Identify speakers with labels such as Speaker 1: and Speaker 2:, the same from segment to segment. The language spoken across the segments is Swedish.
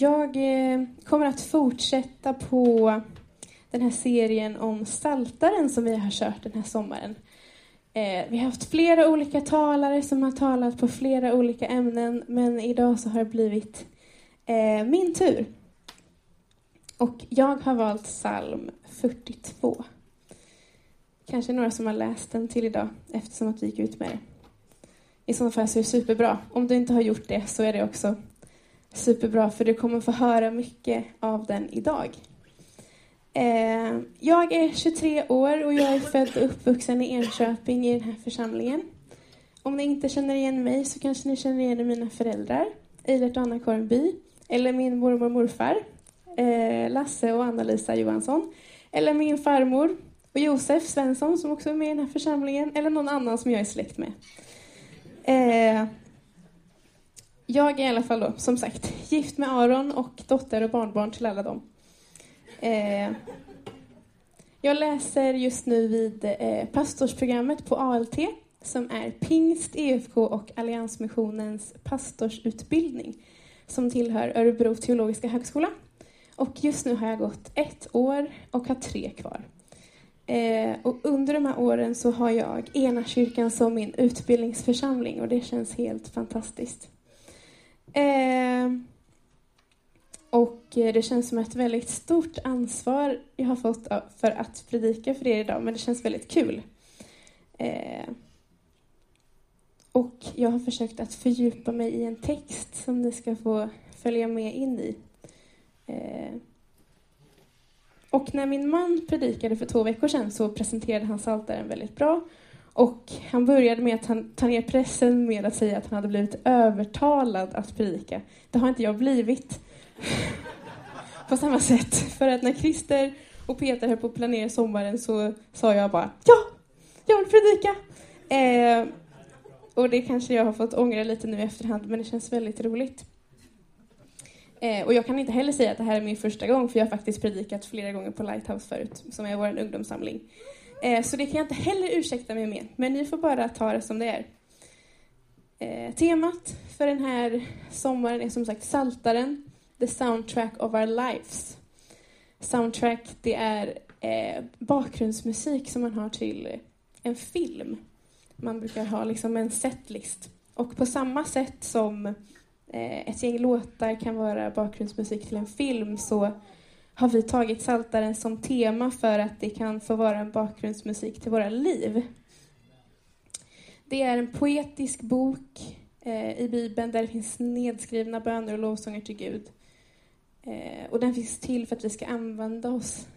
Speaker 1: jag eh, kommer att fortsätta på den här serien om Saltaren som vi har kört den här sommaren. Eh, vi har haft flera olika talare som har talat på flera olika ämnen, men idag så har det blivit eh, min tur. Och jag har valt psalm 42. Kanske några som har läst den till idag eftersom att vi gick ut med det. I sådana fall så är det superbra. Om du inte har gjort det så är det också superbra för du kommer få höra mycket av den idag. Eh, jag är 23 år och jag är född och uppvuxen i Enköping i den här församlingen. Om ni inte känner igen mig så kanske ni känner igen mina föräldrar, Eilert och Anna Kornby, eller min mormor och morfar, eh, Lasse och Anna-Lisa Johansson, eller min farmor och Josef Svensson som också är med i den här församlingen, eller någon annan som jag är släkt med. Eh, jag är i alla fall då, som sagt, gift med Aron och dotter och barnbarn till alla dem. Eh, jag läser just nu vid eh, pastorsprogrammet på ALT som är Pingst, EFK och Alliansmissionens pastorsutbildning som tillhör Örebro teologiska högskola. Och just nu har jag gått ett år och har tre kvar. Eh, och under de här åren så har jag Ena kyrkan som min utbildningsförsamling och det känns helt fantastiskt. Ehm, eh, och det känns som ett väldigt stort ansvar jag har fått för att predika för er idag, men det känns väldigt kul. Eh, och jag har försökt att fördjupa mig i en text som ni ska få följa med in i. Eh, och när min man predikade för två veckor sedan så presenterade han saltaren väldigt bra. Och han började med att han, ta ner pressen med att säga att han hade blivit övertalad att predika. Det har inte jag blivit. på samma sätt. För att när Christer och Peter höll på att planera sommaren så sa jag bara ja, jag vill predika. Eh, och det kanske jag har fått ångra lite nu i efterhand, men det känns väldigt roligt. Eh, och jag kan inte heller säga att det här är min första gång, för jag har faktiskt predikat flera gånger på Lighthouse förut, som är vår ungdomssamling. Eh, så det kan jag inte heller ursäkta mig med, men ni får bara ta det som det är. Eh, temat för den här sommaren är som sagt Saltaren, the soundtrack of our lives. Soundtrack, det är eh, bakgrundsmusik som man har till en film. Man brukar ha liksom en setlist. Och på samma sätt som eh, ett gäng låtar kan vara bakgrundsmusik till en film så har vi tagit Saltaren som tema för att det kan få vara en bakgrundsmusik till våra liv. Det är en poetisk bok eh, i Bibeln där det finns nedskrivna böner och lovsånger till Gud. Eh, och den finns till för att vi ska använda oss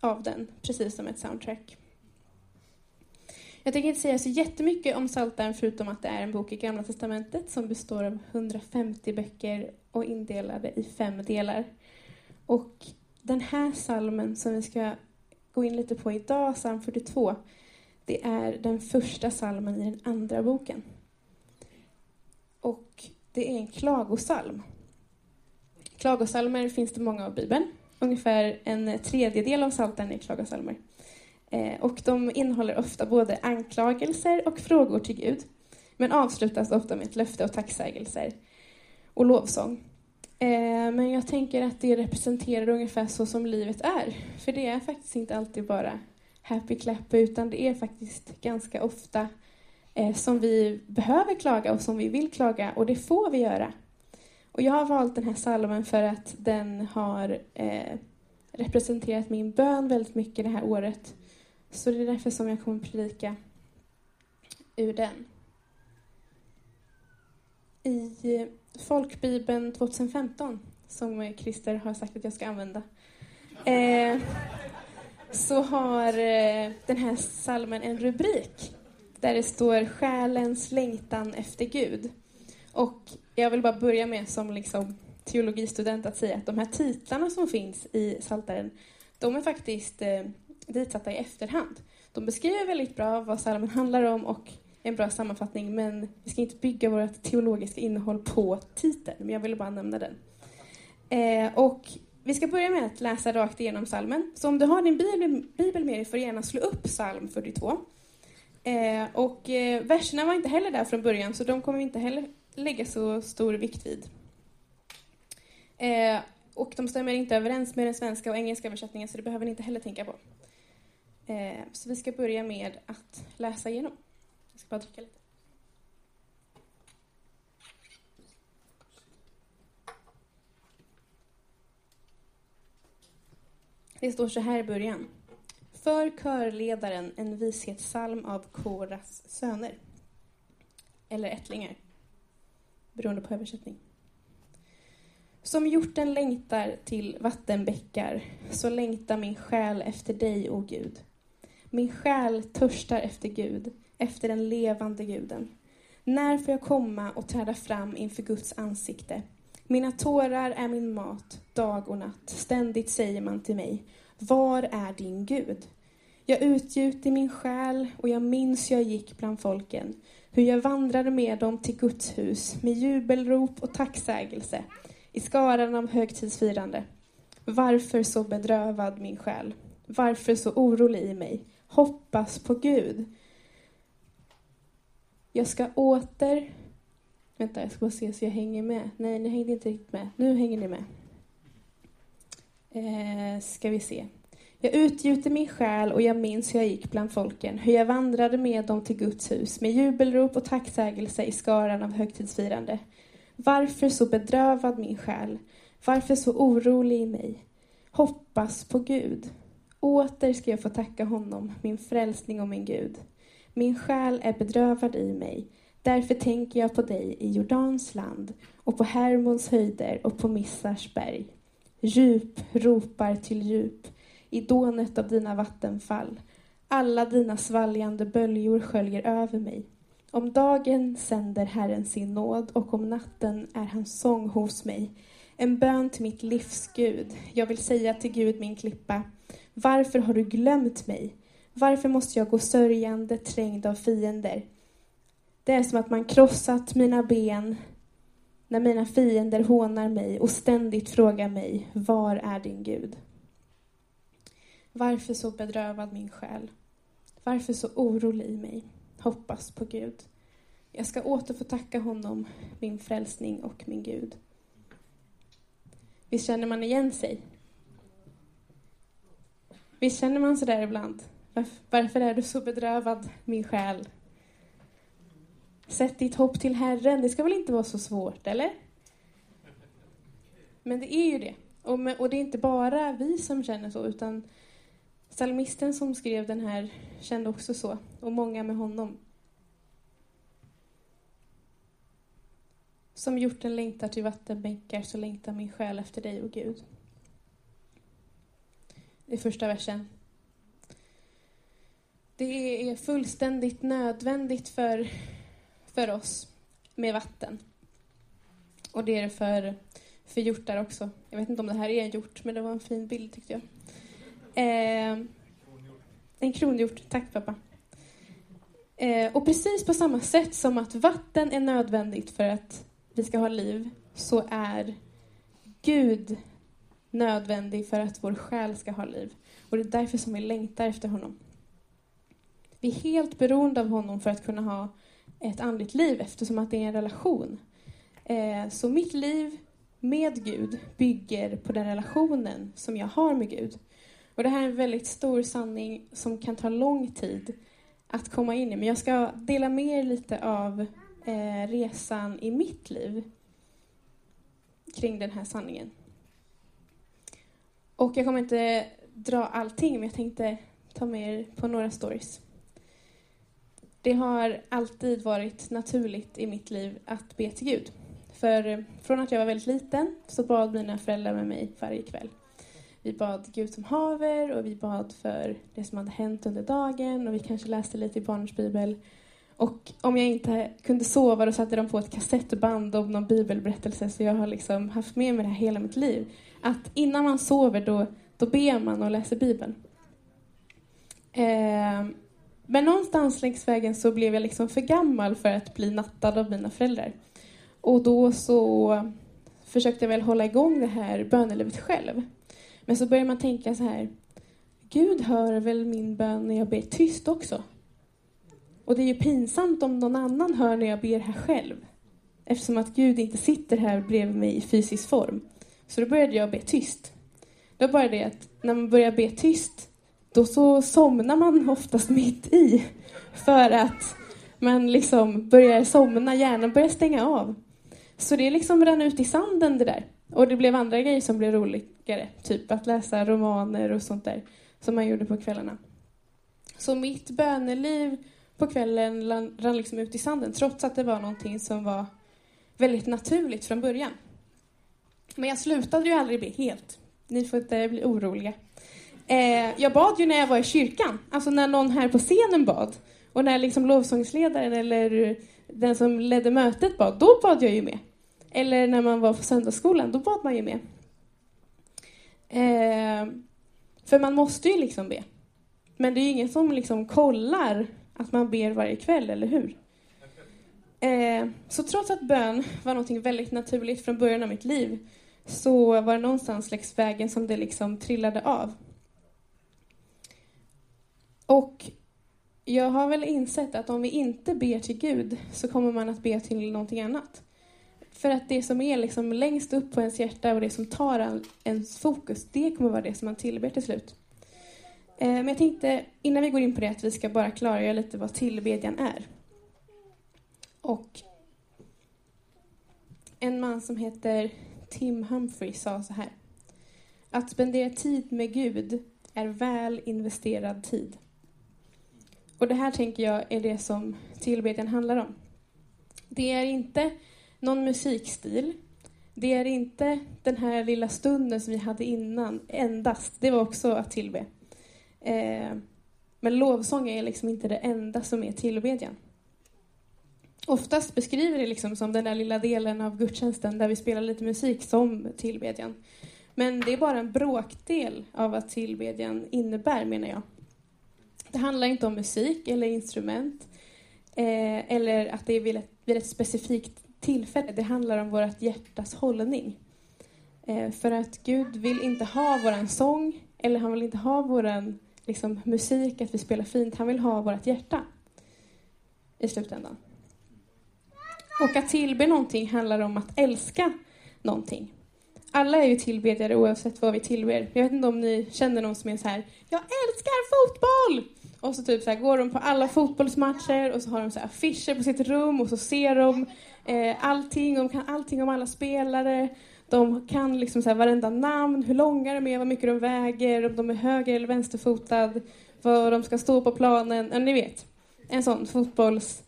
Speaker 1: av den, precis som ett soundtrack. Jag tänker inte säga så jättemycket om Psaltaren förutom att det är en bok i Gamla Testamentet som består av 150 böcker och indelade i fem delar. Och den här salmen som vi ska gå in lite på idag, psalm 42, det är den första salmen i den andra boken. Och det är en klagosalm. Klagosalmer finns det många av Bibeln. Ungefär en tredjedel av Psaltaren är klagosalmer. Eh, och de innehåller ofta både anklagelser och frågor till Gud, men avslutas ofta med ett löfte och tacksägelser och lovsång. Eh, men jag tänker att det representerar ungefär så som livet är. För det är faktiskt inte alltid bara happy clappy, utan det är faktiskt ganska ofta eh, som vi behöver klaga och som vi vill klaga, och det får vi göra. Och jag har valt den här salmen för att den har eh, representerat min bön väldigt mycket det här året. Så det är därför som jag kommer predika ur den. I Folkbibeln 2015, som Christer har sagt att jag ska använda, eh, så har eh, den här salmen en rubrik där det står Själens längtan efter Gud. Och jag vill bara börja med som liksom teologistudent att säga att de här titlarna som finns i Saltaren, de är faktiskt eh, ditsatta i efterhand. De beskriver väldigt bra vad salmen handlar om och en bra sammanfattning, men vi ska inte bygga vårt teologiska innehåll på titeln, men jag ville bara nämna den. Eh, och vi ska börja med att läsa rakt igenom salmen. Så om du har din bibel, bibel med dig får du gärna slå upp psalm 42. Eh, och eh, verserna var inte heller där från början, så de kommer vi inte heller lägga så stor vikt vid. Eh, och de stämmer inte överens med den svenska och engelska översättningen så det behöver ni inte heller tänka på. Eh, så vi ska börja med att läsa igenom. Jag ska bara dricka lite. Det står så här i början. För körledaren en vishetssalm av Koras söner. Eller ättlingar, beroende på översättning. Som hjorten längtar till vattenbäckar, så längtar min själ efter dig, o Gud. Min själ törstar efter Gud, efter den levande guden. När får jag komma och träda fram inför Guds ansikte? Mina tårar är min mat, dag och natt. Ständigt säger man till mig, var är din Gud? Jag utgjuter min själ och jag minns jag gick bland folken, hur jag vandrade med dem till Guds hus med jubelrop och tacksägelse i skaran av högtidsfirande. Varför så bedrövad min själ? Varför så orolig i mig? Hoppas på Gud. Jag ska åter... Vänta, jag ska bara se så jag hänger med. Nej, ni hängde inte riktigt med. Nu hänger ni med. Eh, ska vi se. Jag utgjuter min själ och jag minns hur jag gick bland folken, hur jag vandrade med dem till Guds hus med jubelrop och tacksägelse i skaran av högtidsfirande. Varför så bedrövad min själ? Varför så orolig i mig? Hoppas på Gud. Åter ska jag få tacka honom, min frälsning och min Gud. Min själ är bedrövad i mig. Därför tänker jag på dig i Jordans land och på Hermons höjder och på Missars berg. Djup ropar till djup i dånet av dina vattenfall. Alla dina svaljande böljor sköljer över mig. Om dagen sänder Herren sin nåd och om natten är hans sång hos mig. En bön till mitt livs Gud. Jag vill säga till Gud, min klippa, varför har du glömt mig? Varför måste jag gå sörjande, trängd av fiender? Det är som att man krossat mina ben när mina fiender hånar mig och ständigt frågar mig, var är din Gud? Varför så bedrövad min själ? Varför så orolig i mig? Hoppas på Gud. Jag ska åter få tacka honom, min frälsning och min Gud. Visst känner man igen sig? Visst känner man så där ibland? Varför är du så bedrövad, min själ? Sätt ditt hopp till Herren. Det ska väl inte vara så svårt, eller? Men det är ju det. Och, med, och det är inte bara vi som känner så, utan Psalmisten som skrev den här kände också så, och många med honom. Som hjorten längtar till vattenbänkar så längtar min själ efter dig, och Gud. I första versen. Det är fullständigt nödvändigt för, för oss med vatten. Och det är det för, för hjortar också. Jag vet inte om det här är en hjort, men det var en fin bild tyckte jag. Eh, en kronhjort, tack pappa. Eh, och precis på samma sätt som att vatten är nödvändigt för att vi ska ha liv, så är Gud nödvändig för att vår själ ska ha liv. Och det är därför som vi längtar efter honom. Vi är helt beroende av honom för att kunna ha ett andligt liv eftersom att det är en relation. Eh, så mitt liv med Gud bygger på den relationen som jag har med Gud. Och det här är en väldigt stor sanning som kan ta lång tid att komma in i. Men jag ska dela med er lite av eh, resan i mitt liv kring den här sanningen. Och jag kommer inte dra allting, men jag tänkte ta med er på några stories. Det har alltid varit naturligt i mitt liv att be till Gud. För eh, från att jag var väldigt liten så bad mina föräldrar med mig varje kväll. Vi bad Gud som haver och vi bad för det som hade hänt under dagen och vi kanske läste lite i barnens bibel. Och om jag inte kunde sova då satte de på ett kassettband om någon bibelberättelse så jag har liksom haft med mig det här hela mitt liv. Att innan man sover då, då ber man och läser bibeln. Eh, men någonstans längs vägen så blev jag liksom för gammal för att bli nattad av mina föräldrar. Och då så försökte jag väl hålla igång det här bönelivet själv. Men så börjar man tänka så här, Gud hör väl min bön när jag ber tyst också? Och det är ju pinsamt om någon annan hör när jag ber här själv. Eftersom att Gud inte sitter här bredvid mig i fysisk form. Så då började jag be tyst. Det var bara det att när man börjar be tyst, då så somnar man oftast mitt i. För att man liksom börjar somna, hjärnan börjar stänga av. Så det liksom rann ut i sanden det där. Och det blev andra grejer som blev roligare, typ att läsa romaner och sånt där som man gjorde på kvällarna. Så mitt böneliv på kvällen rann liksom ut i sanden trots att det var någonting som var väldigt naturligt från början. Men jag slutade ju aldrig be helt. Ni får inte bli oroliga. Eh, jag bad ju när jag var i kyrkan, alltså när någon här på scenen bad. Och när liksom lovsångsledaren eller den som ledde mötet bad, då bad jag ju med. Eller när man var på söndagsskolan, då bad man ju med. Eh, för man måste ju liksom be. Men det är ju ingen som liksom kollar att man ber varje kväll, eller hur? Eh, så trots att bön var något väldigt naturligt från början av mitt liv så var det någonstans längs vägen som det liksom trillade av. Och jag har väl insett att om vi inte ber till Gud så kommer man att be till någonting annat. För att det som är liksom längst upp på ens hjärta och det som tar ens fokus, det kommer vara det som man tillber till slut. Eh, men jag tänkte, innan vi går in på det, att vi ska bara klargöra lite vad tillbedjan är. Och en man som heter Tim Humphrey sa så här. Att spendera tid med Gud är väl investerad tid. Och det här tänker jag är det som tillbedjan handlar om. Det är inte någon musikstil. Det är inte den här lilla stunden som vi hade innan endast. Det var också att tillbe. Eh, men lovsång är liksom inte det enda som är tillbedjan. Oftast beskriver det liksom som den där lilla delen av gudstjänsten där vi spelar lite musik som tillbedjan. Men det är bara en bråkdel av vad tillbedjan innebär, menar jag. Det handlar inte om musik eller instrument eh, eller att det är vid ett, vid ett specifikt tillfälle. Det handlar om vårt hjärtas hållning. Eh, för att Gud vill inte ha våran sång eller han vill inte ha våran liksom, musik, att vi spelar fint. Han vill ha vårt hjärta i slutändan. Och att tillbe någonting handlar om att älska någonting. Alla är ju tillbedjare oavsett vad vi tillber. Jag vet inte om ni känner någon som är så här, jag älskar fotboll! Och så typ så här, går de på alla fotbollsmatcher och så har de så här affischer på sitt rum och så ser de eh, allting, de kan allting om alla spelare. De kan liksom så här varenda namn, hur långa de är, vad mycket de väger, om de är höger eller vänsterfotad, var de ska stå på planen. Ja, ni vet, en sån fotbolls,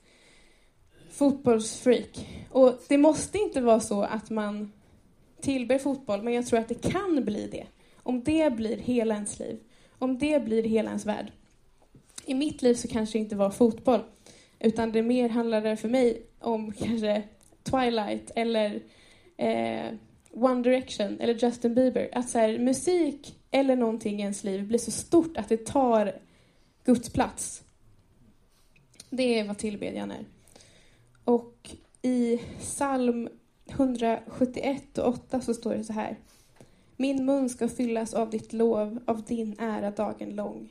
Speaker 1: fotbollsfreak. Och det måste inte vara så att man tillber fotboll, men jag tror att det kan bli det. Om det blir hela ens liv, om det blir hela ens värld. I mitt liv så kanske det inte var fotboll, utan det mer handlade för mig om kanske Twilight eller eh, One Direction eller Justin Bieber. Att så här, musik eller någonting i ens liv blir så stort att det tar Guds plats. Det är vad tillbedjan är. Och i psalm 171 och 8 så står det så här. Min mun ska fyllas av ditt lov, av din ära dagen lång.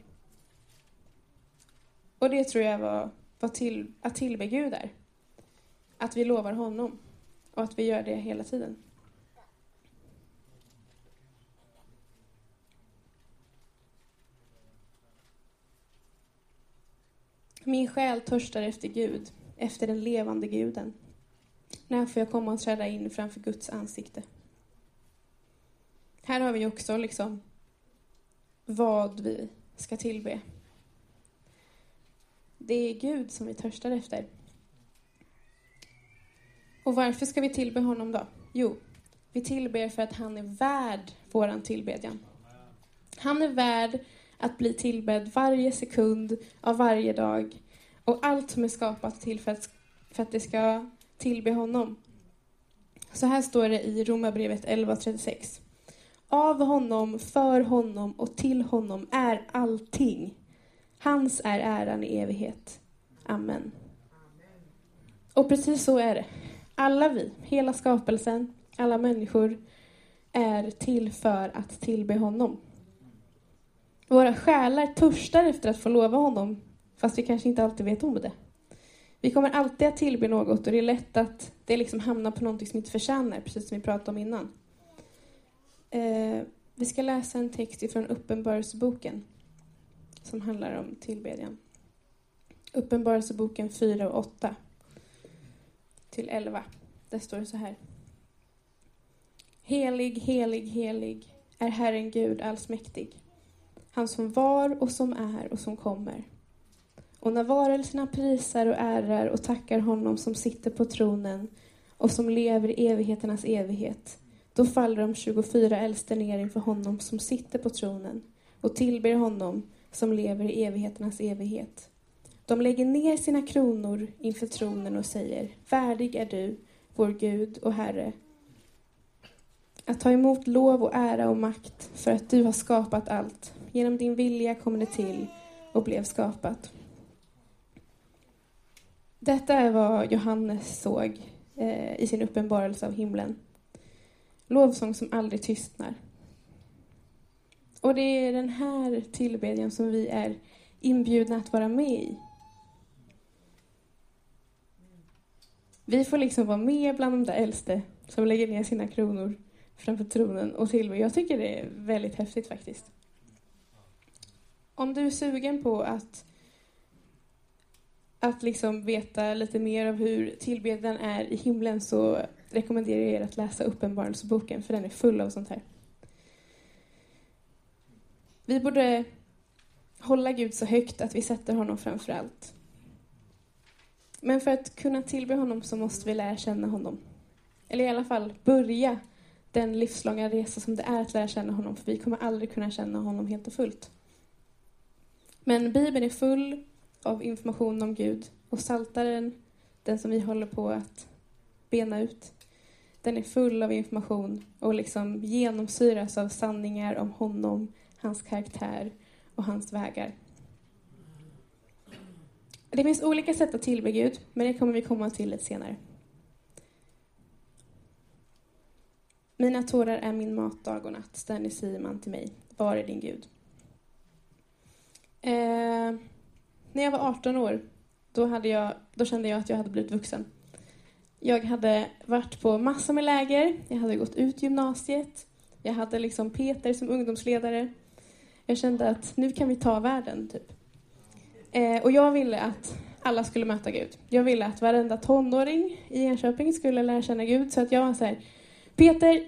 Speaker 1: Och det tror jag var, var till, att tillbe Gud är. Att vi lovar honom och att vi gör det hela tiden. Min själ törstar efter Gud, efter den levande guden. När får jag komma och träda in framför Guds ansikte? Här har vi också liksom vad vi ska tillbe. Det är Gud som vi törstar efter. Och varför ska vi tillbe honom då? Jo, vi tillber för att han är värd våran tillbedjan. Han är värd att bli tillbedd varje sekund av varje dag och allt som är skapat till för att, för att det ska tillbe honom. Så här står det i Romarbrevet 11.36. Av honom, för honom och till honom är allting. Hans är äran i evighet. Amen. Och precis så är det. Alla vi, hela skapelsen, alla människor är till för att tillbe honom. Våra själar törstar efter att få lova honom, fast vi kanske inte alltid vet om det. Vi kommer alltid att tillbe något och det är lätt att det liksom hamnar på någonting som inte förtjänar, precis som vi pratade om innan. Eh, vi ska läsa en text ifrån Uppenbarelseboken som handlar om tillbedjan. Uppenbarelseboken 4 och 8 till 11. Där står det så här. Helig, helig, helig är Herren Gud allsmäktig. Han som var och som är och som kommer. Och när varelserna prisar och ärar och tackar honom som sitter på tronen och som lever i evigheternas evighet, då faller de 24 äldste ner inför honom som sitter på tronen och tillber honom som lever i evigheternas evighet. De lägger ner sina kronor inför tronen och säger, värdig är du, vår Gud och Herre, att ta emot lov och ära och makt för att du har skapat allt. Genom din vilja kom det till och blev skapat. Detta är vad Johannes såg eh, i sin uppenbarelse av himlen. Lovsång som aldrig tystnar. Och det är den här tillbedjan som vi är inbjudna att vara med i. Vi får liksom vara med bland de där äldste som lägger ner sina kronor framför tronen och tillber. Jag tycker det är väldigt häftigt faktiskt. Om du är sugen på att, att liksom veta lite mer av hur tillbedjan är i himlen så rekommenderar jag er att läsa Uppenbarelseboken för den är full av sånt här. Vi borde hålla Gud så högt att vi sätter honom framför allt. Men för att kunna tillbe honom så måste vi lära känna honom. Eller i alla fall börja den livslånga resa som det är att lära känna honom, för vi kommer aldrig kunna känna honom helt och fullt. Men Bibeln är full av information om Gud och Saltaren, den som vi håller på att bena ut, den är full av information och liksom genomsyras av sanningar om honom, hans karaktär och hans vägar. Det finns olika sätt att tillbe Gud, men det kommer vi komma till lite senare. Mina tårar är min mat dag och natt, ständigt säger man till mig. Var är din Gud? Eh, när jag var 18 år, då, hade jag, då kände jag att jag hade blivit vuxen. Jag hade varit på massor med läger, jag hade gått ut gymnasiet, jag hade liksom Peter som ungdomsledare. Jag kände att nu kan vi ta världen, typ. Eh, och jag ville att alla skulle möta Gud. Jag ville att varenda tonåring i Enköping skulle lära känna Gud. Så att jag var så här, Peter,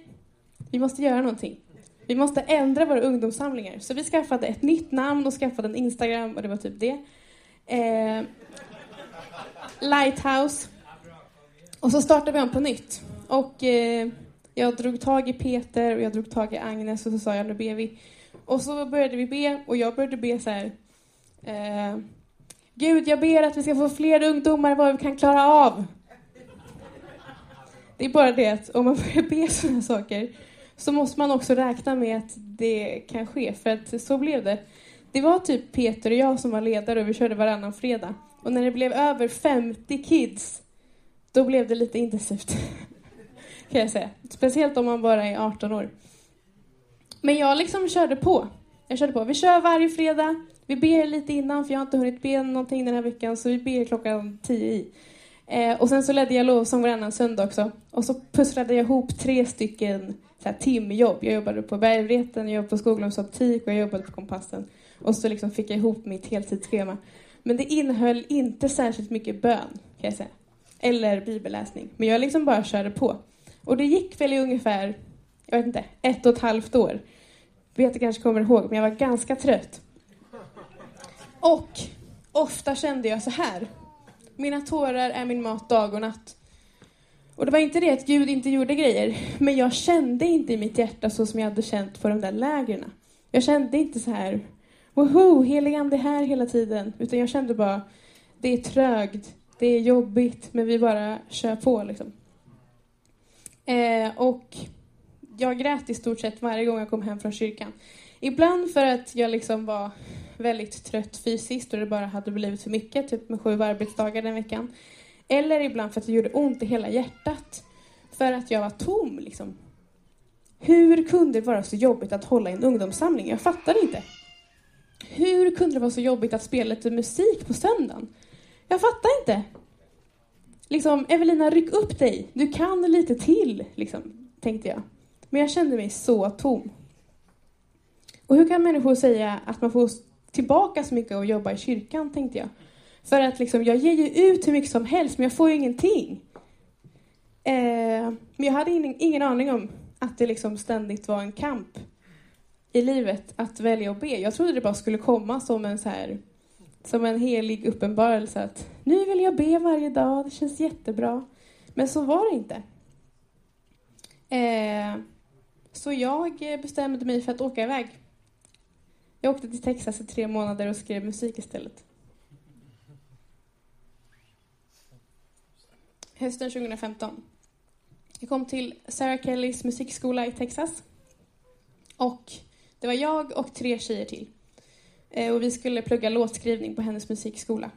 Speaker 1: vi måste göra någonting. Vi måste ändra våra ungdomssamlingar. Så vi skaffade ett nytt namn och skaffade en Instagram och det var typ det. Eh, Lighthouse. Och så startade vi om på nytt. Och eh, jag drog tag i Peter och jag drog tag i Agnes och så sa jag nu ber vi. Och så började vi be och jag började be så här. Eh, Gud, jag ber att vi ska få fler ungdomar än vad vi kan klara av. Det är bara det att om man börjar be sådana saker så måste man också räkna med att det kan ske, för att så blev det. Det var typ Peter och jag som var ledare och vi körde varannan fredag. Och när det blev över 50 kids, då blev det lite intensivt. kan jag säga. Speciellt om man bara är 18 år. Men jag liksom körde på. Jag körde på. Vi kör varje fredag. Vi ber lite innan, för jag har inte hunnit be någonting den här veckan, så vi ber klockan tio i. Eh, och sen så ledde jag lovsång varannan söndag också. Och så pusslade jag ihop tre stycken så här, timjobb. Jag jobbade på Bergvreten, jag jobbade på Skoglunds optik och jag jobbade på Kompassen. Och så liksom fick jag ihop mitt heltidsschema. Men det innehöll inte särskilt mycket bön, kan jag säga. Eller bibelläsning. Men jag liksom bara körde på. Och det gick väl i ungefär, jag vet inte, ett och ett halvt år. Vet kanske kommer ihåg, men jag var ganska trött. Och ofta kände jag så här. Mina tårar är min mat dag och natt. Och det var inte det att Gud inte gjorde grejer, men jag kände inte i mitt hjärta så som jag hade känt på de där lägren. Jag kände inte så här, woho, helig ande här hela tiden, utan jag kände bara, det är trögt, det är jobbigt, men vi bara kör på liksom. Eh, och jag grät i stort sett varje gång jag kom hem från kyrkan. Ibland för att jag liksom var väldigt trött fysiskt och det bara hade blivit för mycket, typ med sju arbetsdagar den veckan. Eller ibland för att det gjorde ont i hela hjärtat. För att jag var tom liksom. Hur kunde det vara så jobbigt att hålla en ungdomssamling? Jag fattar inte. Hur kunde det vara så jobbigt att spela lite musik på söndagen? Jag fattar inte. Liksom, Evelina, ryck upp dig. Du kan lite till, liksom, tänkte jag. Men jag kände mig så tom. Och hur kan människor säga att man får tillbaka så mycket av att jobba i kyrkan, tänkte jag. För att liksom, jag ger ju ut hur mycket som helst, men jag får ju ingenting. Eh, men jag hade ingen, ingen aning om att det liksom ständigt var en kamp i livet att välja och be. Jag trodde det bara skulle komma som en så här som en helig uppenbarelse att nu vill jag be varje dag, det känns jättebra. Men så var det inte. Eh, så jag eh, bestämde mig för att åka iväg. Jag åkte till Texas i tre månader och skrev musik istället. Hösten 2015. Jag kom till Sarah Kellys musikskola i Texas. Och det var jag och tre tjejer till. Eh, och vi skulle plugga låtskrivning på hennes musikskola.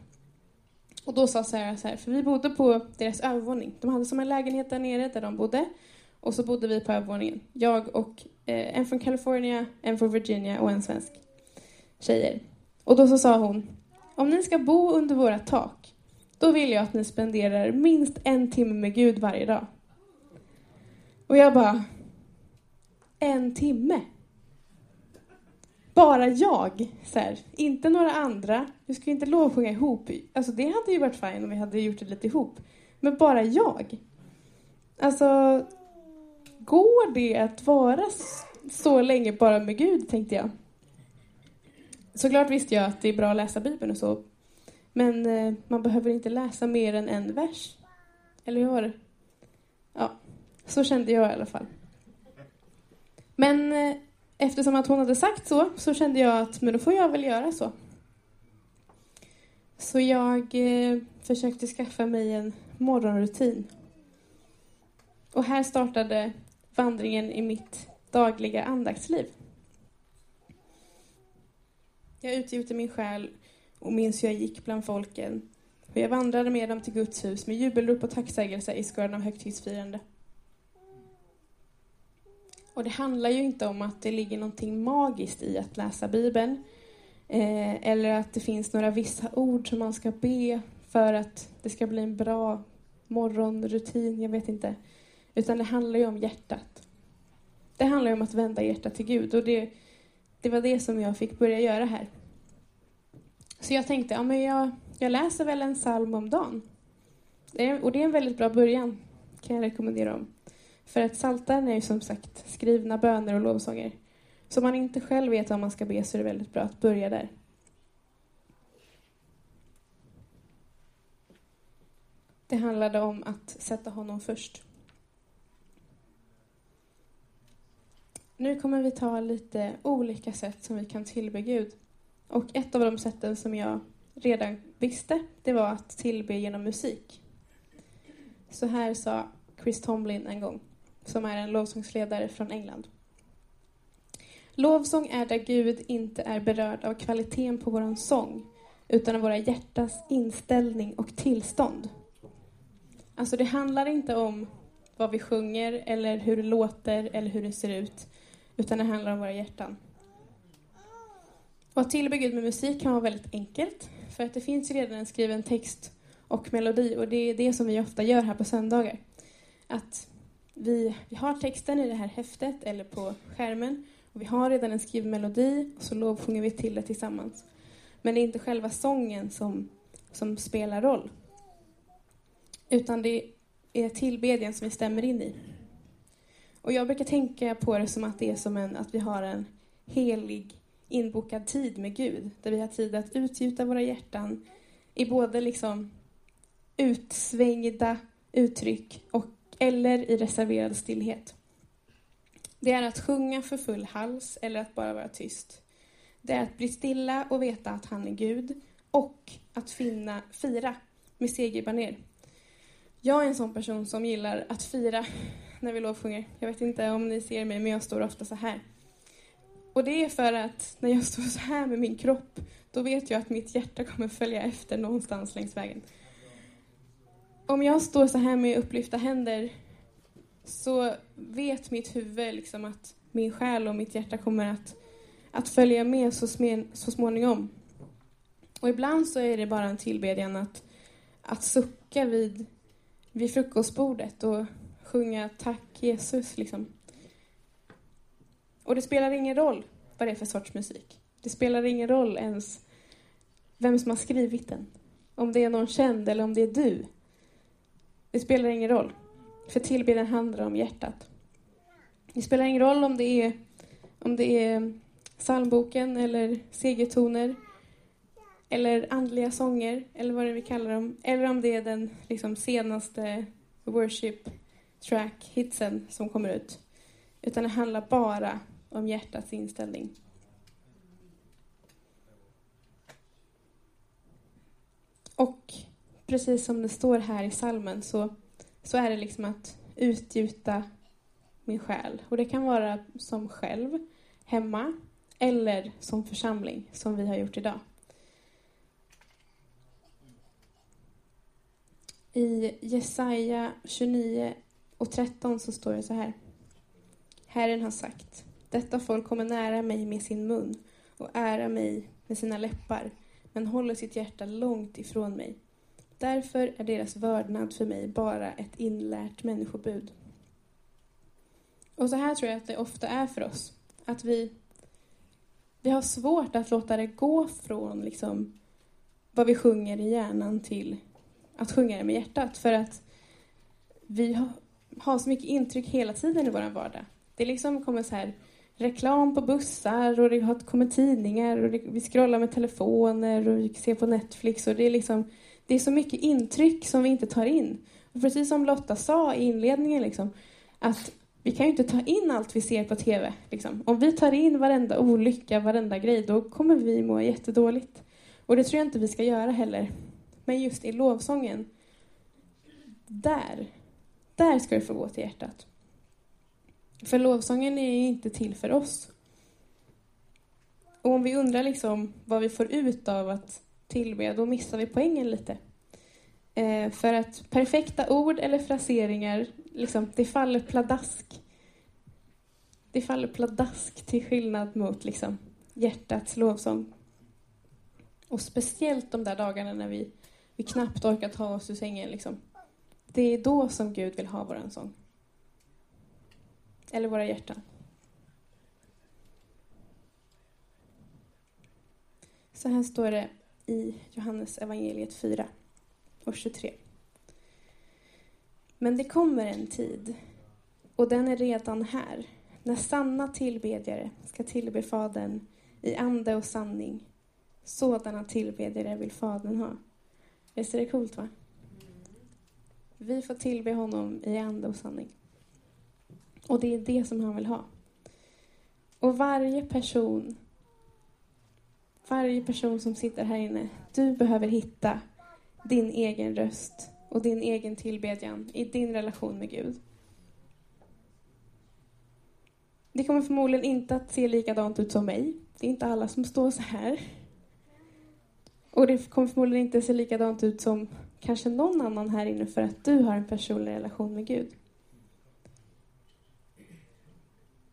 Speaker 1: Och då sa Sarah så här, för vi bodde på deras övervåning. De hade som en lägenhet där nere där de bodde. Och så bodde vi på övervåningen. Jag och eh, en från California, en från Virginia och en svensk tjejer. Och då så sa hon, om ni ska bo under våra tak, då vill jag att ni spenderar minst en timme med Gud varje dag. Och jag bara, en timme? bara jag, så här, inte några andra. Vi ju inte lovsjunga ihop. Alltså det hade ju varit fint om vi hade gjort det lite ihop. Men bara jag. Alltså, går det att vara så länge bara med Gud, tänkte jag. Såklart visste jag att det är bra att läsa Bibeln och så. Men eh, man behöver inte läsa mer än en vers. Eller hur? var det? Ja, så kände jag i alla fall. Men eh, eftersom att hon hade sagt så, så kände jag att men då får jag väl göra så. Så jag eh, försökte skaffa mig en morgonrutin. Och här startade vandringen i mitt dagliga andaktsliv. Jag utgjuter min själ och minns hur jag gick bland folken. Hur jag vandrade med dem till Guds hus med jubelrop och tacksägelse i skörden av högtidsfirande. Och det handlar ju inte om att det ligger någonting magiskt i att läsa Bibeln. Eh, eller att det finns några vissa ord som man ska be för att det ska bli en bra morgonrutin, jag vet inte. Utan det handlar ju om hjärtat. Det handlar ju om att vända hjärtat till Gud och det, det var det som jag fick börja göra här. Så jag tänkte, ja men jag, jag läser väl en psalm om dagen. och det är en väldigt bra början, kan jag rekommendera om. För att Psaltaren är ju som sagt skrivna böner och lovsånger. Så om man inte själv vet vad man ska be så är det väldigt bra att börja där. Det handlade om att sätta honom först. Nu kommer vi ta lite olika sätt som vi kan tillbe Gud. Och ett av de sätten som jag redan visste, det var att tillbe genom musik. Så här sa Chris Tomlin en gång som är en lovsångsledare från England. Lovsång är där Gud inte är berörd av kvaliteten på vår sång, utan av våra hjärtas inställning och tillstånd. Alltså det handlar inte om vad vi sjunger eller hur det låter eller hur det ser ut, utan det handlar om våra hjärtan. Och att tillbe Gud med musik kan vara väldigt enkelt, för att det finns redan en skriven text och melodi och det är det som vi ofta gör här på söndagar. Att vi, vi har texten i det här häftet eller på skärmen och vi har redan en skriven melodi och så lovsjunger vi till det tillsammans. Men det är inte själva sången som, som spelar roll. Utan det är tillbedjan som vi stämmer in i. Och jag brukar tänka på det som att det är som en, att vi har en helig inbokad tid med Gud. Där vi har tid att utgjuta våra hjärtan i både liksom utsvängda uttryck och eller i reserverad stillhet. Det är att sjunga för full hals eller att bara vara tyst. Det är att bli stilla och veta att han är Gud och att finna, fira med segerbaner. Jag är en sån person som gillar att fira när vi lovsjunger. Jag vet inte om ni ser mig, men jag står ofta så här. Och det är för att när jag står så här med min kropp, då vet jag att mitt hjärta kommer följa efter någonstans längs vägen om jag står så här med upplyfta händer så vet mitt huvud liksom att min själ och mitt hjärta kommer att, att följa med så, smen, så småningom. Och ibland så är det bara en tillbedjan att, att sucka vid, vid frukostbordet och sjunga tack Jesus. Liksom. Och det spelar ingen roll vad det är för sorts musik. Det spelar ingen roll ens vem som har skrivit den. Om det är någon känd eller om det är du. Det spelar ingen roll. För tillbedjan handlar om hjärtat. Det spelar ingen roll om det är, om det är psalmboken eller segertoner eller andliga sånger, eller vad det vi kallar dem. Eller om det är den liksom, senaste worship track, hitsen, som kommer ut. Utan det handlar bara om hjärtats inställning. Och precis som det står här i salmen så, så är det liksom att utgjuta min själ. Och det kan vara som själv, hemma, eller som församling, som vi har gjort idag. I Jesaja 29 och 13 så står det så här. Herren har sagt, detta folk kommer nära mig med sin mun och ära mig med sina läppar, men håller sitt hjärta långt ifrån mig. Därför är deras vördnad för mig bara ett inlärt människobud. Och så här tror jag att det ofta är för oss. Att vi, vi har svårt att låta det gå från liksom, vad vi sjunger i hjärnan till att sjunga det med hjärtat. För att vi har, har så mycket intryck hela tiden i vår vardag. Det liksom kommer så här reklam på bussar och det kommer tidningar och det, vi scrollar med telefoner och vi ser på Netflix och det är liksom det är så mycket intryck som vi inte tar in. Och precis som Lotta sa i inledningen liksom, att vi kan ju inte ta in allt vi ser på TV. Liksom. Om vi tar in varenda olycka, varenda grej, då kommer vi må jättedåligt. Och det tror jag inte vi ska göra heller. Men just i lovsången, där, där ska du få gå till hjärtat. För lovsången är inte till för oss. Och om vi undrar liksom vad vi får ut av att tillbe, då missar vi poängen lite. Eh, för att perfekta ord eller fraseringar, liksom, det faller pladask. Det faller pladask till skillnad mot liksom, hjärtats lovsång. Och speciellt de där dagarna när vi, vi knappt orkar ta oss ur sängen. Liksom. Det är då som Gud vill ha vår sång. Eller våra hjärtan. Så här står det i Johannes evangeliet 4 och 23. Men det kommer en tid, och den är redan här, när sanna tillbedjare ska tillbe Fadern i ande och sanning. Sådana tillbedjare vill Fadern ha. Visst är det coolt, va? Vi får tillbe honom i ande och sanning. Och det är det som han vill ha. Och varje person, varje person som sitter här inne, du behöver hitta din egen röst och din egen tillbedjan i din relation med Gud. Det kommer förmodligen inte att se likadant ut som mig. Det är inte alla som står så här. Och det kommer förmodligen inte se likadant ut som kanske någon annan här inne för att du har en personlig relation med Gud.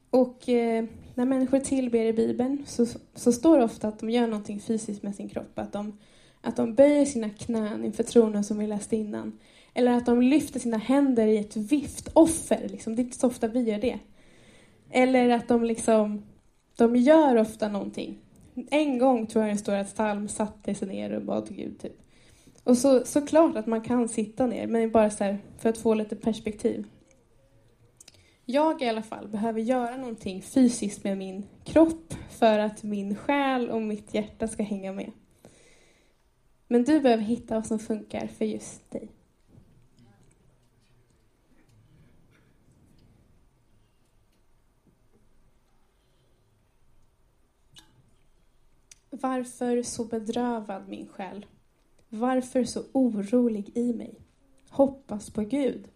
Speaker 1: Och eh, när människor tillber i Bibeln så, så står det ofta att de gör någonting fysiskt med sin kropp. Att de, att de böjer sina knän inför tronen som vi läste innan. Eller att de lyfter sina händer i ett viftoffer. Liksom. Det är inte så ofta vi gör det. Eller att de liksom, de gör ofta någonting. En gång tror jag det står att Salm satte sig ner och bad till Gud. Typ. Och så, såklart att man kan sitta ner, men bara så för att få lite perspektiv. Jag i alla fall behöver göra någonting fysiskt med min kropp för att min själ och mitt hjärta ska hänga med. Men du behöver hitta vad som funkar för just dig. Varför så bedrövad min själ? Varför så orolig i mig? Hoppas på Gud.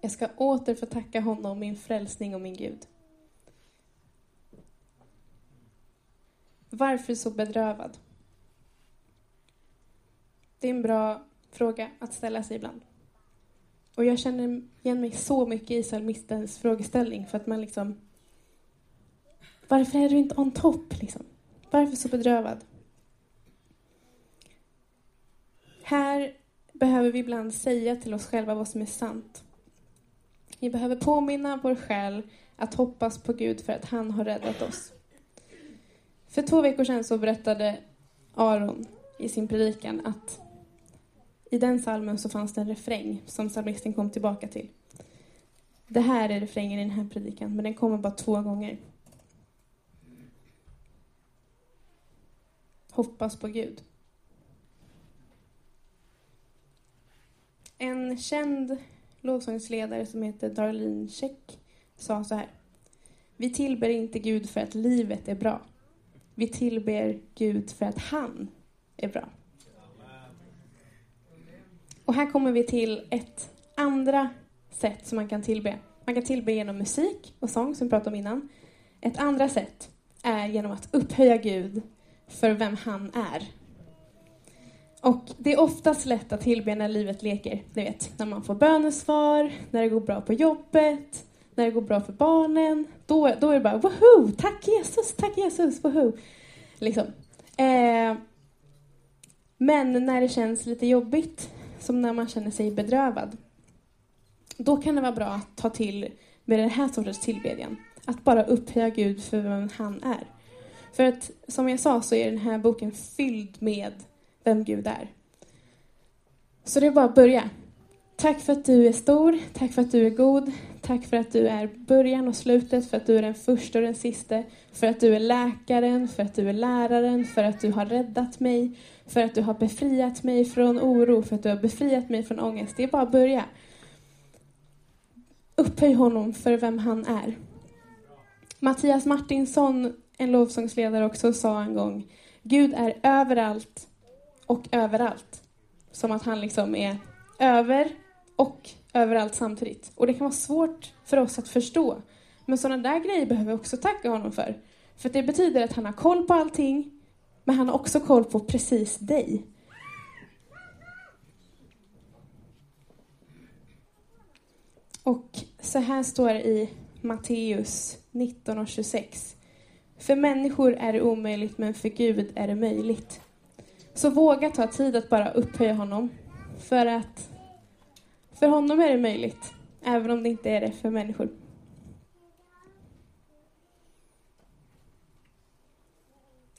Speaker 1: Jag ska åter få tacka honom, min frälsning och min Gud. Varför så bedrövad? Det är en bra fråga att ställa sig ibland. Och jag känner igen mig så mycket i psalmistens frågeställning för att man liksom... Varför är du inte on top liksom? Varför så bedrövad? Här behöver vi ibland säga till oss själva vad som är sant. Vi behöver påminna vår själ att hoppas på Gud för att han har räddat oss. För två veckor sedan så berättade Aron i sin predikan att i den salmen så fanns det en refräng som psalmisten kom tillbaka till. Det här är refrängen i den här predikan, men den kommer bara två gånger. Hoppas på Gud. En känd lovsångsledare som heter Darlene Check sa så här. Vi tillber inte Gud för att livet är bra. Vi tillber Gud för att han är bra. Och här kommer vi till ett andra sätt som man kan tillbe. Man kan tillbe genom musik och sång, som vi pratade om innan. Ett andra sätt är genom att upphöja Gud för vem han är. Och det är oftast lätt att tillbe när livet leker. Ni vet, när man får bönesvar, när det går bra på jobbet, när det går bra för barnen. Då, då är det bara woho! Tack Jesus, tack Jesus, woho! Liksom. Eh, men när det känns lite jobbigt, som när man känner sig bedrövad, då kan det vara bra att ta till med den här sortens tillbedjan. Att bara upphöja Gud för vem han är. För att som jag sa så är den här boken fylld med vem Gud är. Så det är bara att börja. Tack för att du är stor, tack för att du är god, tack för att du är början och slutet, för att du är den första och den sista, för att du är läkaren, för att du är läraren, för att du har räddat mig, för att du har befriat mig från oro, för att du har befriat mig från ångest. Det är bara att börja. Upphöj honom för vem han är. Mattias Martinsson, en lovsångsledare också, sa en gång Gud är överallt och överallt. Som att han liksom är över och överallt samtidigt. Och det kan vara svårt för oss att förstå. Men sådana där grejer behöver vi också tacka honom för. För det betyder att han har koll på allting, men han har också koll på precis dig. Och så här står det i Matteus 19 och 26. För människor är det omöjligt, men för Gud är det möjligt. Så våga ta tid att bara upphöja honom. För att för honom är det möjligt, även om det inte är det för människor.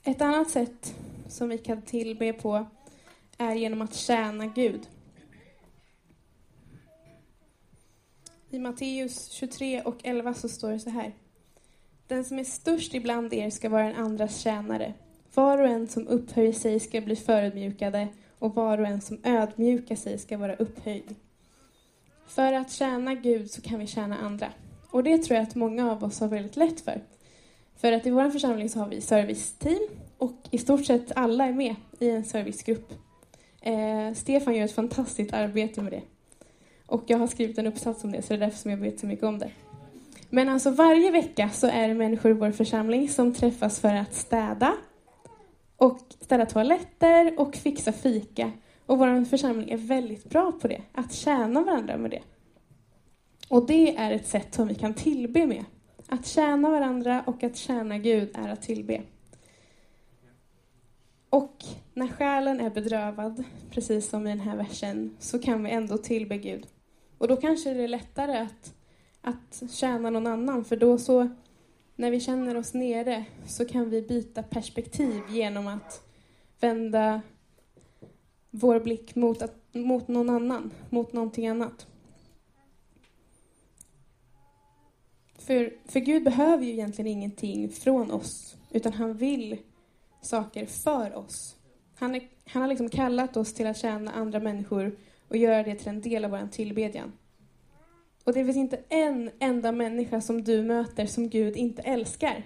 Speaker 1: Ett annat sätt som vi kan tillbe på är genom att tjäna Gud. I Matteus 23 och 11 så står det så här. Den som är störst ibland er ska vara en andras tjänare. Var och en som upphöjer sig ska bli förödmjukade och var och en som ödmjukar sig ska vara upphöjd. För att tjäna Gud så kan vi tjäna andra. Och det tror jag att många av oss har väldigt lätt för. För att i vår församling så har vi serviceteam och i stort sett alla är med i en servicegrupp. Eh, Stefan gör ett fantastiskt arbete med det. Och jag har skrivit en uppsats om det, så det är därför som jag vet så mycket om det. Men alltså varje vecka så är det människor i vår församling som träffas för att städa och städa toaletter och fixa fika. Och vår församling är väldigt bra på det, att tjäna varandra med det. Och det är ett sätt som vi kan tillbe med. Att tjäna varandra och att tjäna Gud är att tillbe. Och när själen är bedrövad, precis som i den här versen, så kan vi ändå tillbe Gud. Och då kanske det är lättare att, att tjäna någon annan, för då så, när vi känner oss nere, så kan vi byta perspektiv genom att vända vår blick mot, att, mot någon annan, mot någonting annat. För, för Gud behöver ju egentligen ingenting från oss, utan han vill saker för oss. Han, är, han har liksom kallat oss till att tjäna andra människor och göra det till en del av vår tillbedjan. Och det finns inte en enda människa som du möter som Gud inte älskar.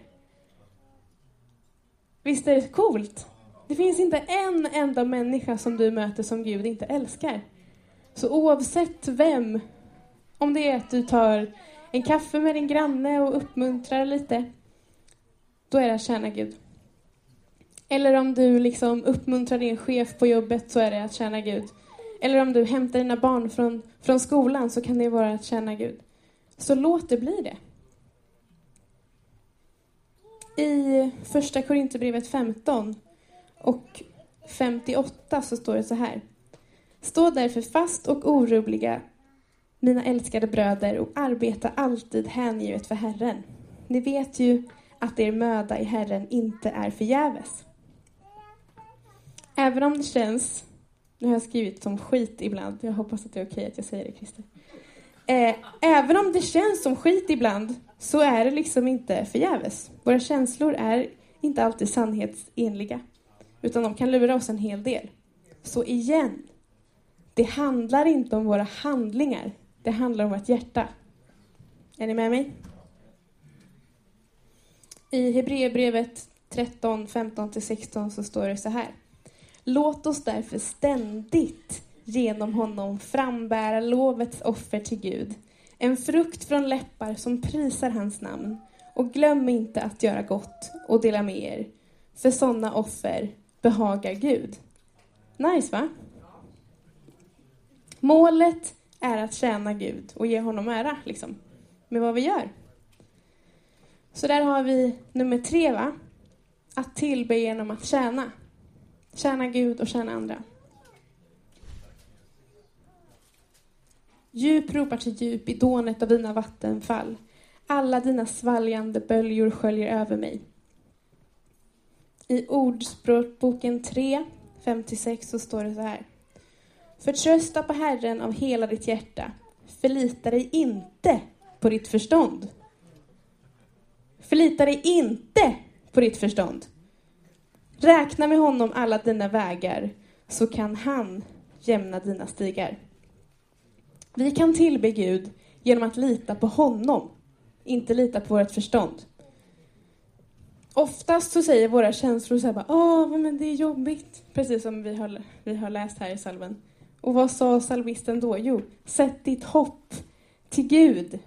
Speaker 1: Visst är det coolt? Det finns inte en enda människa som du möter som Gud inte älskar. Så oavsett vem, om det är att du tar en kaffe med din granne och uppmuntrar lite, då är det att tjäna Gud. Eller om du liksom uppmuntrar din chef på jobbet så är det att tjäna Gud. Eller om du hämtar dina barn från, från skolan så kan det vara att tjäna Gud. Så låt det bli det. I första Korinthierbrevet 15 och 58 så står det så här. Stå därför fast och orubbliga. mina älskade bröder, och arbeta alltid hängivet för Herren. Ni vet ju att er möda i Herren inte är förgäves. Även om det känns, nu har jag skrivit som skit ibland, jag hoppas att det är okej att jag säger det Christer. Eh, även om det känns som skit ibland så är det liksom inte förgäves. Våra känslor är inte alltid sannhetsenliga, utan de kan lura oss en hel del. Så igen, det handlar inte om våra handlingar, det handlar om vårt hjärta. Är ni med mig? I Hebreerbrevet 13, 15-16 så står det så här. Låt oss därför ständigt genom honom frambära lovets offer till Gud, en frukt från läppar som prisar hans namn. Och glöm inte att göra gott och dela med er, för sådana offer behagar Gud. Nice, va? Målet är att tjäna Gud och ge honom ära, liksom, med vad vi gör. Så där har vi nummer tre, va? Att tillbe genom att tjäna. Tjäna Gud och tjäna andra. Djup ropar till djup i dånet av dina vattenfall. Alla dina svaljande böljor sköljer över mig. I Ordspråkboken 3, 56 så står det så här. Förtrösta på Herren av hela ditt hjärta. Förlita dig inte på ditt förstånd. Förlita dig inte på ditt förstånd. Räkna med honom alla dina vägar, så kan han jämna dina stigar. Vi kan tillbe Gud genom att lita på honom, inte lita på vårt förstånd. Oftast så säger våra känslor så här bara, åh, men det är jobbigt. Precis som vi har, vi har läst här i salven. Och vad sa salvisten då? Jo, sätt ditt hopp till Gud.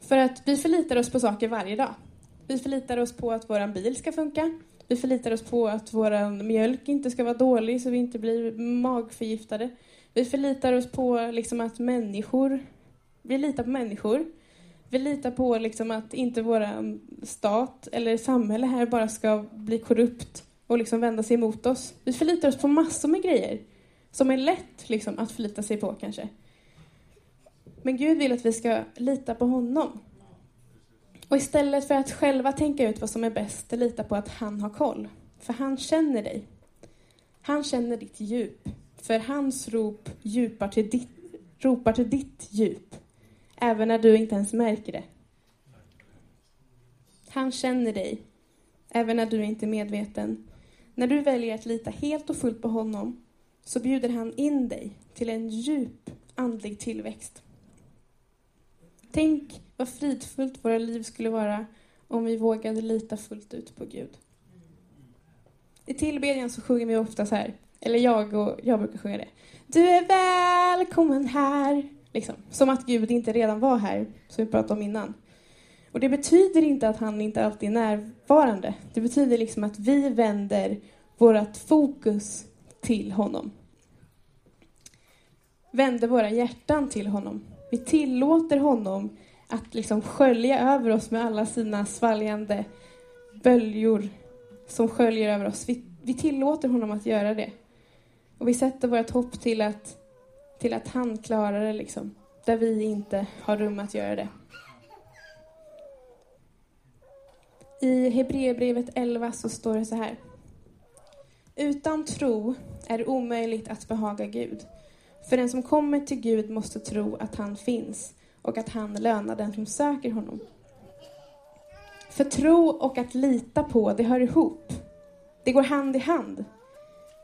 Speaker 1: För att vi förlitar oss på saker varje dag. Vi förlitar oss på att vår bil ska funka. Vi förlitar oss på att vår mjölk inte ska vara dålig så vi inte blir magförgiftade. Vi förlitar oss på liksom att människor... Vi litar på människor. Vi litar på liksom att inte vår stat eller samhälle här bara ska bli korrupt och liksom vända sig emot oss. Vi förlitar oss på massor med grejer som är lätt liksom, att förlita sig på kanske. Men Gud vill att vi ska lita på honom. Och istället för att själva tänka ut vad som är bäst, lita på att han har koll. För han känner dig. Han känner ditt djup. För hans rop djupar till ditt, ropar till ditt djup. Även när du inte ens märker det. Han känner dig. Även när du inte är medveten. När du väljer att lita helt och fullt på honom så bjuder han in dig till en djup andlig tillväxt. Tänk vad fridfullt våra liv skulle vara om vi vågade lita fullt ut på Gud. I tillbedjan så sjunger vi ofta så här, eller jag och jag brukar sjunga det. Du är välkommen här. Liksom, som att Gud inte redan var här, som vi pratade om innan. Och det betyder inte att han inte alltid är närvarande. Det betyder liksom att vi vänder vårt fokus till honom. Vänder våra hjärtan till honom. Vi tillåter honom att liksom skölja över oss med alla sina svaljande böljor som sköljer över oss. Vi, vi tillåter honom att göra det. Och vi sätter vårt hopp till att, till att han klarar det, liksom, där vi inte har rum att göra det. I Hebreerbrevet 11 så står det så här. Utan tro är det omöjligt att behaga Gud. För den som kommer till Gud måste tro att han finns och att han lönar den som söker honom. För tro och att lita på, det hör ihop. Det går hand i hand.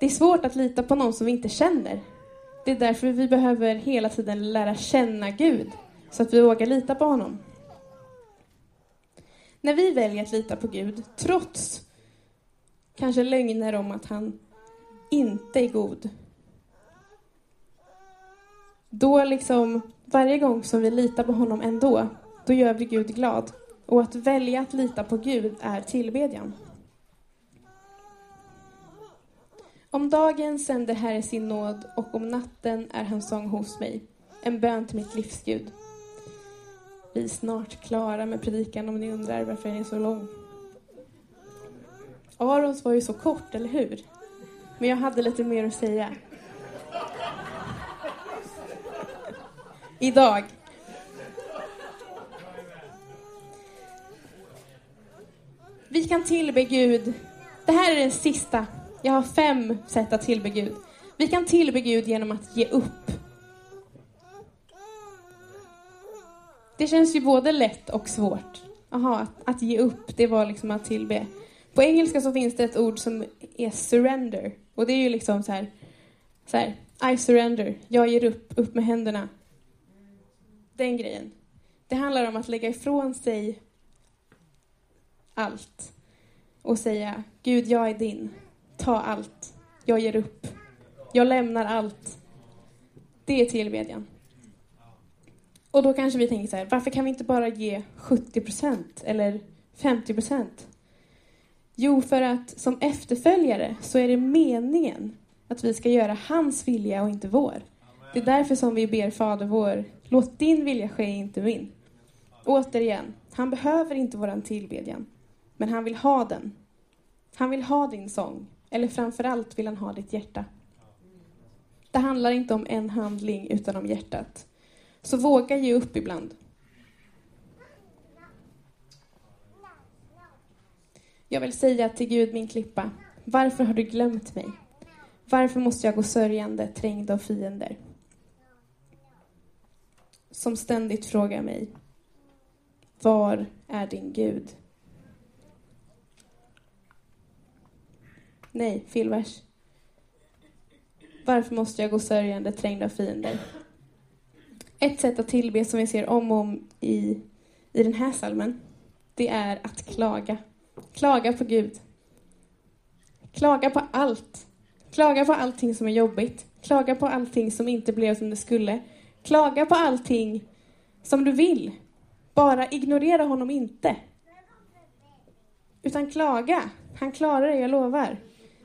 Speaker 1: Det är svårt att lita på någon som vi inte känner. Det är därför vi behöver hela tiden lära känna Gud, så att vi vågar lita på honom. När vi väljer att lita på Gud, trots kanske lögner om att han inte är god, då liksom, varje gång som vi litar på honom ändå, då gör vi Gud glad. Och att välja att lita på Gud är tillbedjan. Om dagen sänder Herre sin nåd och om natten är hans sång hos mig, en bön till mitt livs Gud. Vi är snart klara med predikan om ni undrar varför den är så lång. Arons var ju så kort, eller hur? Men jag hade lite mer att säga. Idag. Vi kan tillbe Gud. Det här är den sista. Jag har fem sätt att tillbe Gud. Vi kan tillbe Gud genom att ge upp. Det känns ju både lätt och svårt. Aha, att, att ge upp, det var liksom att tillbe. På engelska så finns det ett ord som är surrender. Och det är ju liksom så här, så här I surrender, jag ger upp, upp med händerna. Den grejen. Det handlar om att lägga ifrån sig allt och säga Gud, jag är din. Ta allt. Jag ger upp. Jag lämnar allt. Det är tillbedjan. Och då kanske vi tänker så här, varför kan vi inte bara ge 70 procent eller 50 procent? Jo, för att som efterföljare så är det meningen att vi ska göra hans vilja och inte vår. Det är därför som vi ber Fader vår, låt din vilja ske, inte min. Återigen, han behöver inte våran tillbedjan, men han vill ha den. Han vill ha din sång, eller framför allt vill han ha ditt hjärta. Det handlar inte om en handling, utan om hjärtat. Så våga ge upp ibland. Jag vill säga till Gud, min klippa, varför har du glömt mig? Varför måste jag gå sörjande, trängd av fiender? Som ständigt frågar mig, var är din Gud? Nej, filvers. Varför måste jag gå sörjande, trängd av fiender? Ett sätt att tillbe som vi ser om och om i, i den här salmen, det är att klaga. Klaga på Gud. Klaga på allt. Klaga på allting som är jobbigt. Klaga på allting som inte blev som det skulle. Klaga på allting som du vill. Bara ignorera honom inte. Utan klaga. Han klarar det, jag lovar.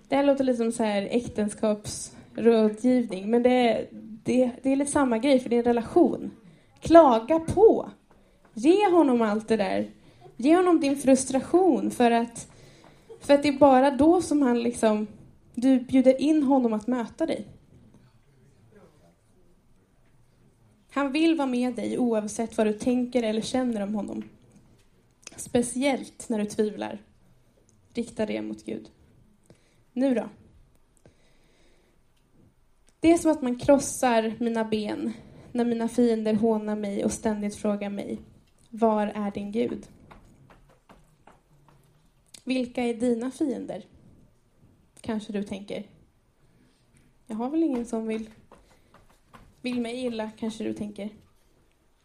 Speaker 1: Det här låter lite som så här äktenskapsrådgivning, men det är, det, det är lite samma grej, för det är en relation. Klaga på. Ge honom allt det där. Ge honom din frustration för att, för att det är bara då som han liksom, du bjuder in honom att möta dig. Han vill vara med dig oavsett vad du tänker eller känner om honom. Speciellt när du tvivlar. Rikta det mot Gud. Nu då? Det är som att man krossar mina ben när mina fiender hånar mig och ständigt frågar mig, var är din Gud? Vilka är dina fiender? Kanske du tänker. Jag har väl ingen som vill, vill mig illa, kanske du tänker.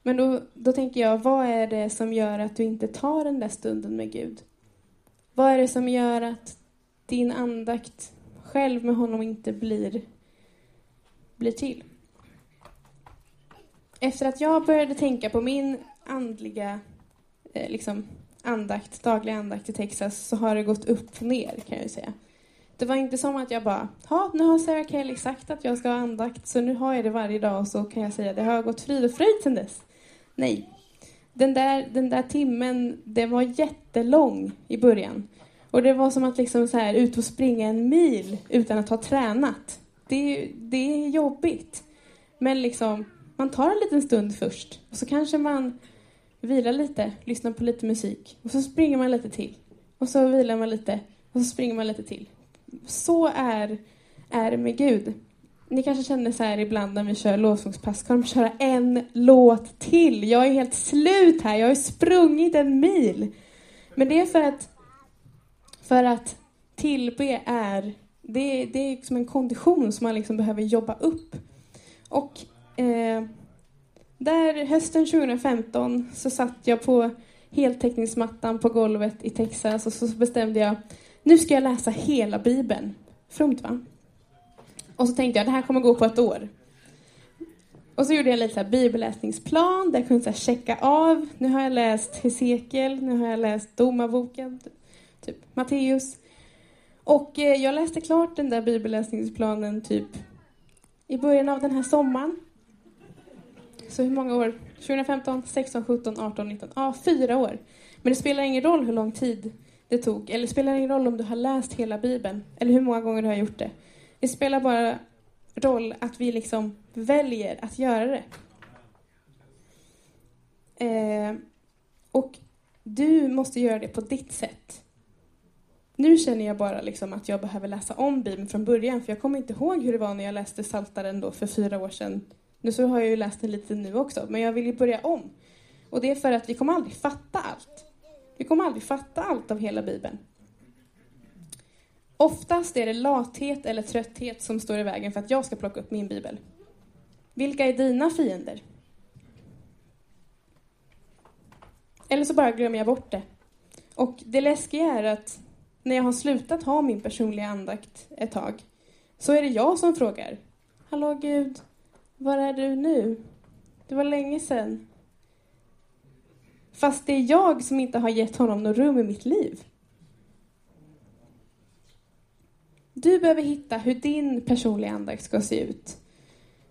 Speaker 1: Men då, då tänker jag, vad är det som gör att du inte tar den där stunden med Gud? Vad är det som gör att din andakt själv med honom inte blir, blir till? Efter att jag började tänka på min andliga eh, liksom, andakt, dagliga andakt i Texas så har det gått upp och ner kan jag säga. Det var inte som att jag bara, ja nu har Sarah Kelly sagt att jag ska ha andakt så nu har jag det varje dag och så kan jag säga det har gått frid och fröjd sen dess. Nej. Den där, den där timmen, den var jättelång i början. Och det var som att liksom så här, ut och springa en mil utan att ha tränat. Det, det är jobbigt. Men liksom, man tar en liten stund först och så kanske man vilar lite, lyssnar på lite musik och så springer man lite till. Och så vilar man lite och så springer man lite till. Så är, är det med Gud. Ni kanske känner så här ibland när vi kör lovsångspass, ska de köra en låt till? Jag är helt slut här, jag har sprungit en mil. Men det är för att, för att tillbe är, det, det är som en kondition som man liksom behöver jobba upp. Och eh, där hösten 2015 så satt jag på heltäckningsmattan på golvet i Texas och så bestämde jag, nu ska jag läsa hela Bibeln. Fromt va? Och så tänkte jag, det här kommer gå på ett år. Och så gjorde jag en liten bibelläsningsplan där jag kunde så checka av. Nu har jag läst Hesekiel, nu har jag läst Domarboken, typ Matteus. Och eh, jag läste klart den där bibelläsningsplanen typ i början av den här sommaren. Så hur många år? 2015, 16, 17, 18, 19? Ja, fyra år. Men det spelar ingen roll hur lång tid det tog. Eller det spelar ingen roll om du har läst hela Bibeln. Eller hur många gånger du har gjort det. Det spelar bara roll att vi liksom väljer att göra det. Eh, och du måste göra det på ditt sätt. Nu känner jag bara liksom att jag behöver läsa om Bibeln från början för jag kommer inte ihåg hur det var när jag läste Saltaren då för fyra år sedan. Nu så har jag ju läst den lite nu också, men jag vill ju börja om. Och det är för att vi kommer aldrig fatta allt. Vi kommer aldrig fatta allt av hela Bibeln. Oftast är det lathet eller trötthet som står i vägen för att jag ska plocka upp min bibel. Vilka är dina fiender? Eller så bara glömmer jag bort det. Och det läskiga är att när jag har slutat ha min personliga andakt ett tag så är det jag som frågar. Hallå Gud, var är du nu? Det var länge sedan. Fast det är jag som inte har gett honom något rum i mitt liv. Du behöver hitta hur din personliga andakt ska se ut.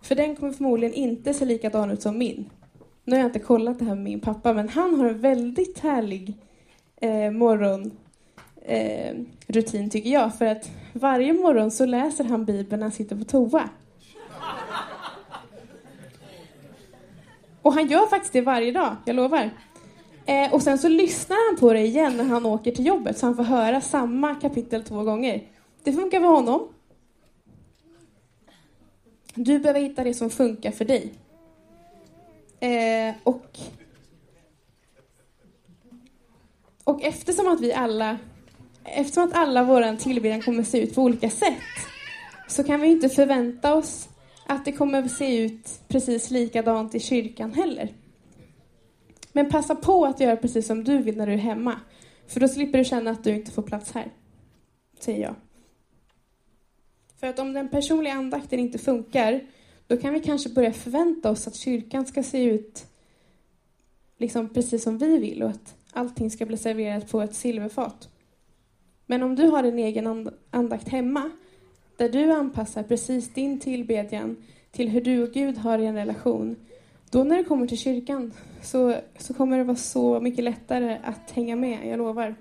Speaker 1: För den kommer förmodligen inte se likadan ut som min. Nu har jag inte kollat det här med min pappa, men han har en väldigt härlig eh, morgonrutin eh, tycker jag. För att varje morgon så läser han Bibeln när han sitter på toa. Och han gör faktiskt det varje dag, jag lovar. Eh, och sen så lyssnar han på det igen när han åker till jobbet så han får höra samma kapitel två gånger. Det funkar för honom. Du behöver hitta det som funkar för dig. Eh, och, och eftersom att vi alla eftersom att alla våra tillbedjan kommer se ut på olika sätt så kan vi inte förvänta oss att det kommer se ut precis likadant i kyrkan heller. Men passa på att göra precis som du vill när du är hemma. För då slipper du känna att du inte får plats här. Säger jag. För att om den personliga andakten inte funkar, då kan vi kanske börja förvänta oss att kyrkan ska se ut liksom precis som vi vill och att allting ska bli serverat på ett silverfat. Men om du har en egen andakt hemma, där du anpassar precis din tillbedjan till hur du och Gud har i en relation, då när det kommer till kyrkan så, så kommer det vara så mycket lättare att hänga med, jag lovar.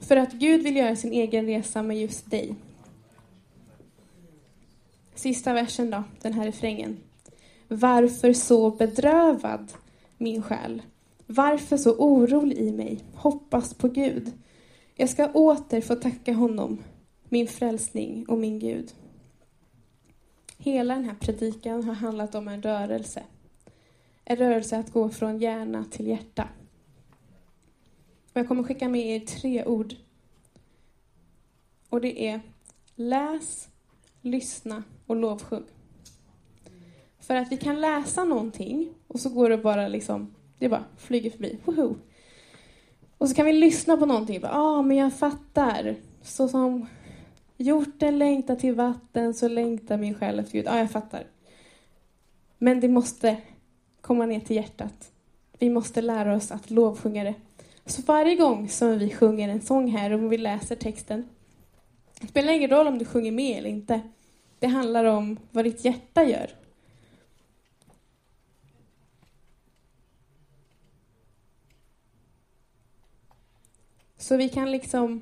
Speaker 1: För att Gud vill göra sin egen resa med just dig. Sista versen då, den här refrängen. Varför så bedrövad, min själ? Varför så orolig i mig? Hoppas på Gud. Jag ska åter få tacka honom, min frälsning och min Gud. Hela den här predikan har handlat om en rörelse. En rörelse att gå från hjärna till hjärta. Och jag kommer skicka med er tre ord. Och det är läs, lyssna och lovsjung. För att vi kan läsa någonting och så går det bara liksom, det bara flyger förbi. Woho! Och så kan vi lyssna på någonting. Ja, ah, men jag fattar. Så som hjorten längtar till vatten så längtar min själ efter Gud. Ja, jag fattar. Men det måste komma ner till hjärtat. Vi måste lära oss att lovsjunga det. Så varje gång som vi sjunger en sång här och vi läser texten, det spelar ingen roll om du sjunger med eller inte. Det handlar om vad ditt hjärta gör. Så vi kan liksom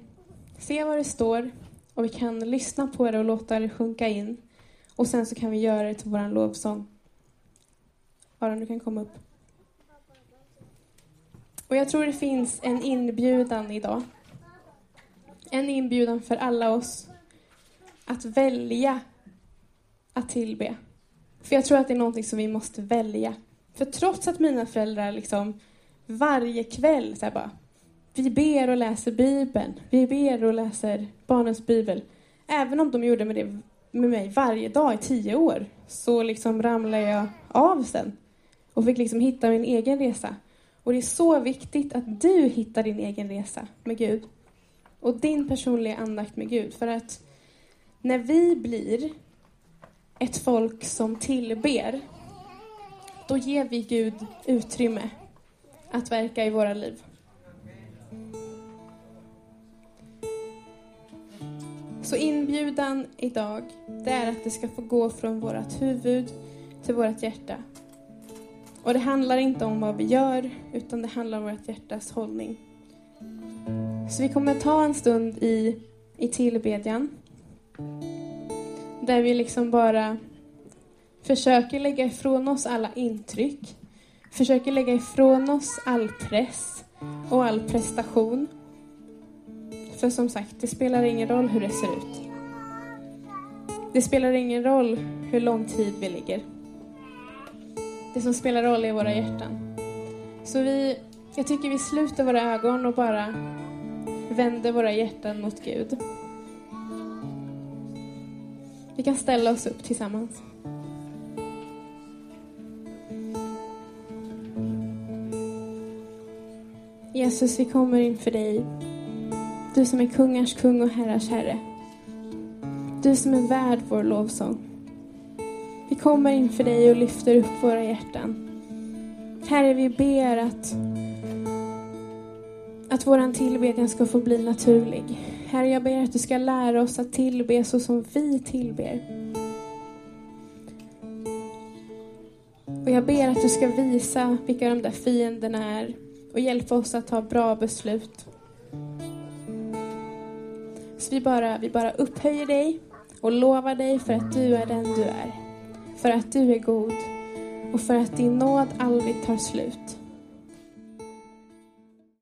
Speaker 1: se vad det står och vi kan lyssna på det och låta det sjunka in. Och sen så kan vi göra det till vår lovsång. Aron, du kan komma upp. Och jag tror det finns en inbjudan idag. En inbjudan för alla oss att välja att tillbe. För jag tror att det är någonting som vi måste välja. För trots att mina föräldrar liksom varje kväll så bara, vi ber och läser Bibeln, vi ber och läser barnens bibel. Även om de gjorde med det med mig varje dag i tio år så liksom ramlade jag av sen och fick liksom hitta min egen resa. Och det är så viktigt att du hittar din egen resa med Gud och din personliga andakt med Gud. För att när vi blir ett folk som tillber, då ger vi Gud utrymme att verka i våra liv. Så inbjudan idag, det är att det ska få gå från vårt huvud till vårt hjärta. Och det handlar inte om vad vi gör, utan det handlar om vårt hjärtas hållning. Så vi kommer ta en stund i, i tillbedjan. Där vi liksom bara försöker lägga ifrån oss alla intryck. försöker lägga ifrån oss all press och all prestation. För som sagt, det spelar ingen roll hur det ser ut. Det spelar ingen roll hur lång tid vi ligger. Det som spelar roll är våra hjärtan. Så vi, jag tycker vi sluter våra ögon och bara vänder våra hjärtan mot Gud. Vi kan ställa oss upp tillsammans. Jesus, vi kommer inför dig. Du som är kungars kung och herrars herre. Du som är värd vår lovsång. Vi kommer inför dig och lyfter upp våra hjärtan. Herre, vi ber att, att våran tillbedjan ska få bli naturlig. Herre, jag ber att du ska lära oss att tillbe så som vi tillber. Och jag ber att du ska visa vilka de där fienderna är och hjälpa oss att ta bra beslut. Så vi bara, vi bara upphöjer dig och lovar dig för att du är den du är. För att du är god och för att din nåd aldrig tar slut.